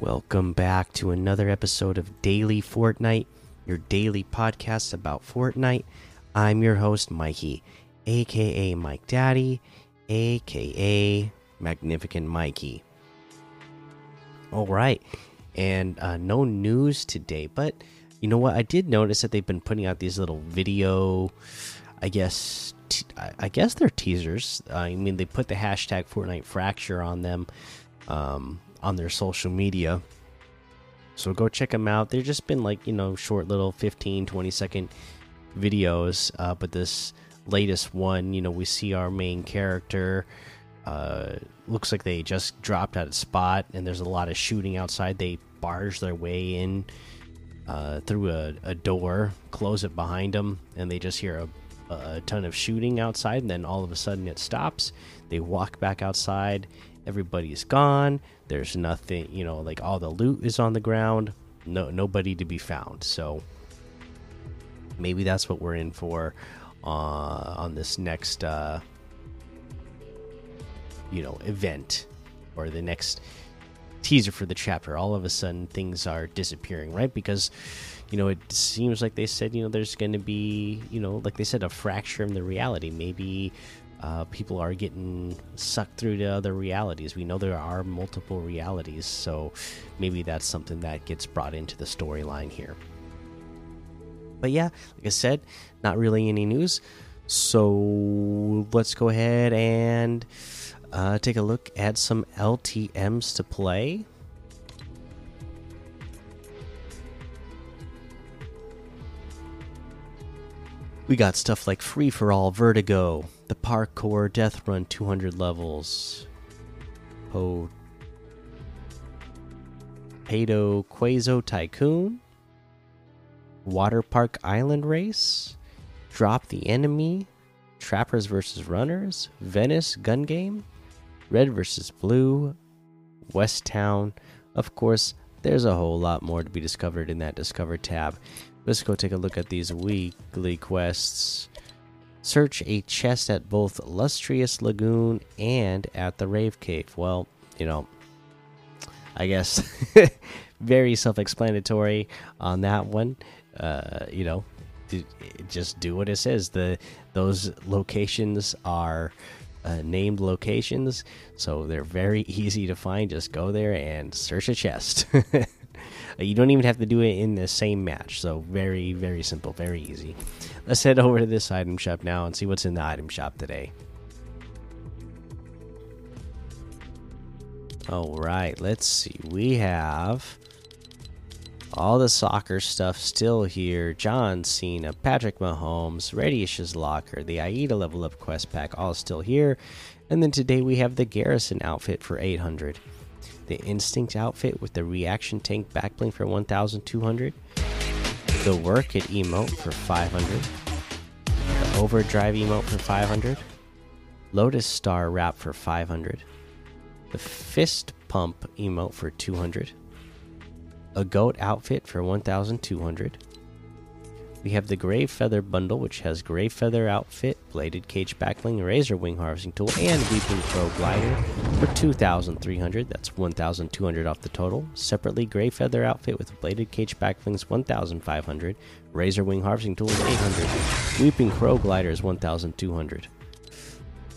Welcome back to another episode of Daily Fortnite, your daily podcast about Fortnite. I'm your host, Mikey, aka Mike Daddy, aka Magnificent Mikey. All right, and uh, no news today, but you know what? I did notice that they've been putting out these little video, I guess. I guess they're teasers. I mean, they put the hashtag Fortnite Fracture on them. Um, on their social media. So go check them out. They've just been like, you know, short little 15, 20 second videos. Uh, but this latest one, you know, we see our main character. Uh, looks like they just dropped out of spot and there's a lot of shooting outside. They barge their way in uh, through a, a, door, close it behind them, and they just hear a, a ton of shooting outside. And then all of a sudden it stops. They walk back outside everybody's gone. There's nothing you know like all the loot is on the ground. No nobody to be found. So maybe that's what we're in for uh, on this next uh, you know event or the next teaser for the chapter. All of a sudden things are disappearing right? Because you know it seems like they said you know there's going to be you know like they said a fracture in the reality. Maybe uh, people are getting sucked through to other realities. We know there are multiple realities, so maybe that's something that gets brought into the storyline here. But yeah, like I said, not really any news. So let's go ahead and uh, take a look at some LTMs to play. We got stuff like Free for All Vertigo, the Parkour Death Run 200 levels, Po Pado Quazo Tycoon, Water Park Island Race, Drop the Enemy, Trappers vs. Runners, Venice Gun Game, Red vs. Blue, West Town. Of course, there's a whole lot more to be discovered in that Discover tab. Let's go take a look at these weekly quests. Search a chest at both Lustrous Lagoon and at the Rave Cave. Well, you know, I guess very self explanatory on that one. Uh, you know, just do what it says. The those locations are uh, named locations, so they're very easy to find. Just go there and search a chest. You don't even have to do it in the same match. So very, very simple, very easy. Let's head over to this item shop now and see what's in the item shop today. All right, let's see. We have all the soccer stuff still here. John Cena, Patrick Mahomes, Radius's Locker, the Aida level up quest pack, all still here. And then today we have the Garrison outfit for 800 the Instinct outfit with the Reaction Tank backbling for 1,200, the Work It emote for 500, the Overdrive emote for 500, Lotus Star wrap for 500, the Fist Pump emote for 200, a Goat outfit for 1,200 we have the Gray Feather bundle, which has Gray Feather outfit, bladed cage backbling, razor wing harvesting tool, and Weeping Crow glider for 2,300. That's 1,200 off the total. Separately, Gray Feather outfit with bladed cage backblings 1,500. Razor wing harvesting tool is 800. Weeping Crow glider is 1,200.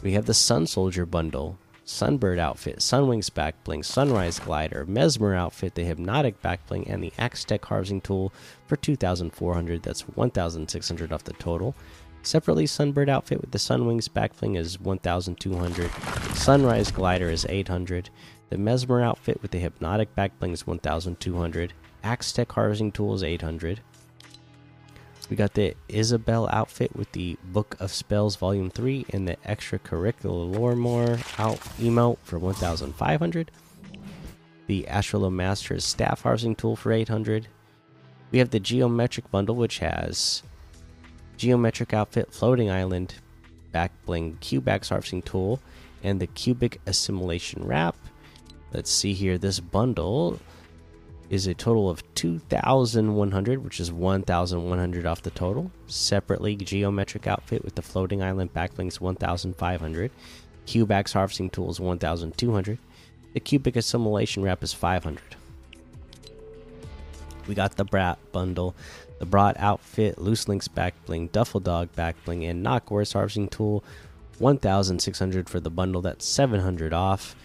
We have the Sun Soldier bundle, Sunbird outfit, Sunwings backbling, Sunrise glider, Mesmer outfit, the Hypnotic backbling, and the Axe Tech harvesting tool for 2,400. That's 1,600 off the total. Separately, Sunbird outfit with the Sunwings backbling is 1,200. Sunrise glider is 800. The Mesmer outfit with the Hypnotic backbling is 1,200. Axe Tech harvesting tool is 800. We got the Isabel outfit with the Book of Spells Volume 3 and the extracurricular Loremore out emote for 1,500. The Astrolo Master's Staff Harvesting Tool for 800. We have the Geometric Bundle, which has Geometric Outfit, Floating Island, Back Bling, Cubax Harvesting Tool, and the Cubic Assimilation Wrap. Let's see here. This bundle is a total of 2,100, which is 1,100 off the total. Separately, Geometric Outfit with the Floating Island Backlinks 1,500. Cubax Harvesting Tools 1,200. The Cubic Assimilation Wrap is 500. We got the Brat bundle, the Brat outfit, Loose Links back bling, Duffel Dog back bling, and Knockwurst harvesting tool. 1,600 for the bundle. That's 700 off.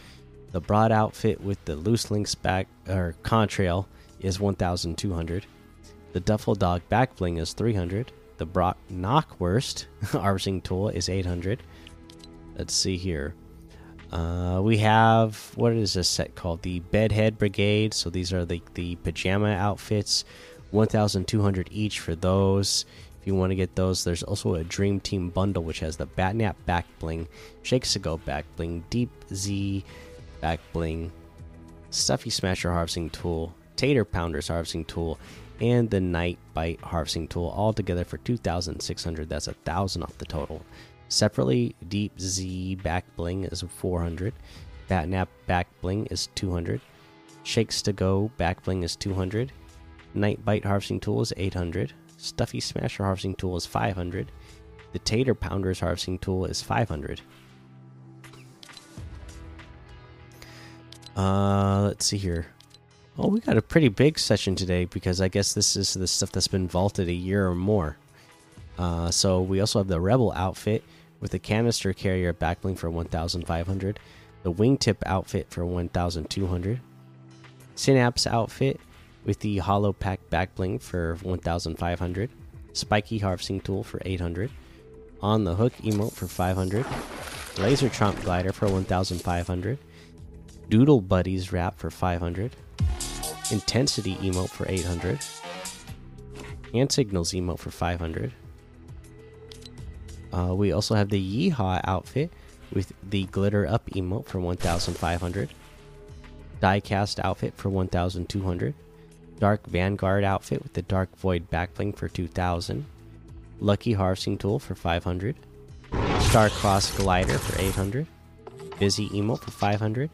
The Brat outfit with the Loose Links back or contrail is 1,200. The Duffel Dog back bling is 300. The Brat Knockwurst harvesting tool is 800. Let's see here. Uh, we have what is this set called? The Bedhead Brigade. So these are the the pajama outfits, one thousand two hundred each for those. If you want to get those, there's also a Dream Team bundle which has the Batnap back bling, Shakes to Go back bling, Deep Z back bling, Stuffy Smasher harvesting tool, Tater Pounders harvesting tool, and the Night Bite harvesting tool all together for two thousand six hundred. That's a thousand off the total. Separately, Deep Z back bling is 400. Batnap back bling is 200. Shakes to go back bling is 200. Night Bite harvesting tool is 800. Stuffy Smasher harvesting tool is 500. The Tater Pounders harvesting tool is 500. Uh, let's see here. Oh, we got a pretty big session today because I guess this is the stuff that's been vaulted a year or more. Uh, so we also have the Rebel outfit with the canister carrier backbling for 1,500, the wingtip outfit for 1,200, Synapse outfit with the hollow pack backbling for 1,500, spiky harvesting tool for 800, on the hook emote for 500, Laser Chomp glider for 1,500, doodle buddies wrap for 500, intensity emote for 800, and signals emote for 500. Uh, we also have the Yeehaw outfit with the glitter up emote for 1,500. Diecast outfit for 1,200. Dark Vanguard outfit with the Dark Void backbling for 2,000. Lucky Harvesting Tool for 500. Star Cross Glider for 800. Busy Emote for 500.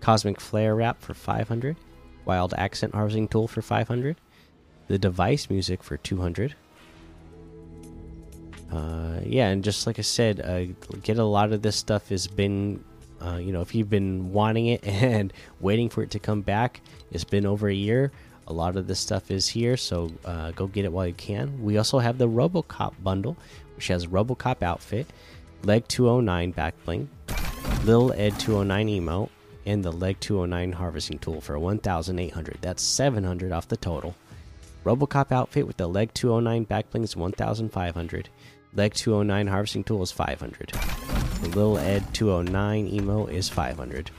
Cosmic Flare Wrap for 500. Wild Accent Harvesting Tool for 500. The Device Music for 200 uh, yeah, and just like I said, uh, get a lot of this stuff has been, uh, you know, if you've been wanting it and waiting for it to come back, it's been over a year. A lot of this stuff is here, so uh, go get it while you can. We also have the RoboCop bundle, which has RoboCop outfit, Leg 209 back bling, Lil Ed 209 emote, and the Leg 209 harvesting tool for 1,800. That's 700 off the total. RoboCop outfit with the Leg 209 back bling is 1,500. Leg 209 harvesting tool is 500. The Little Ed 209 emo is 500.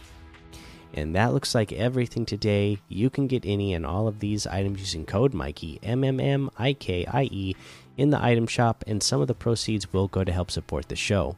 And that looks like everything today. You can get any and all of these items using code Mikey M M M I K I E in the item shop, and some of the proceeds will go to help support the show.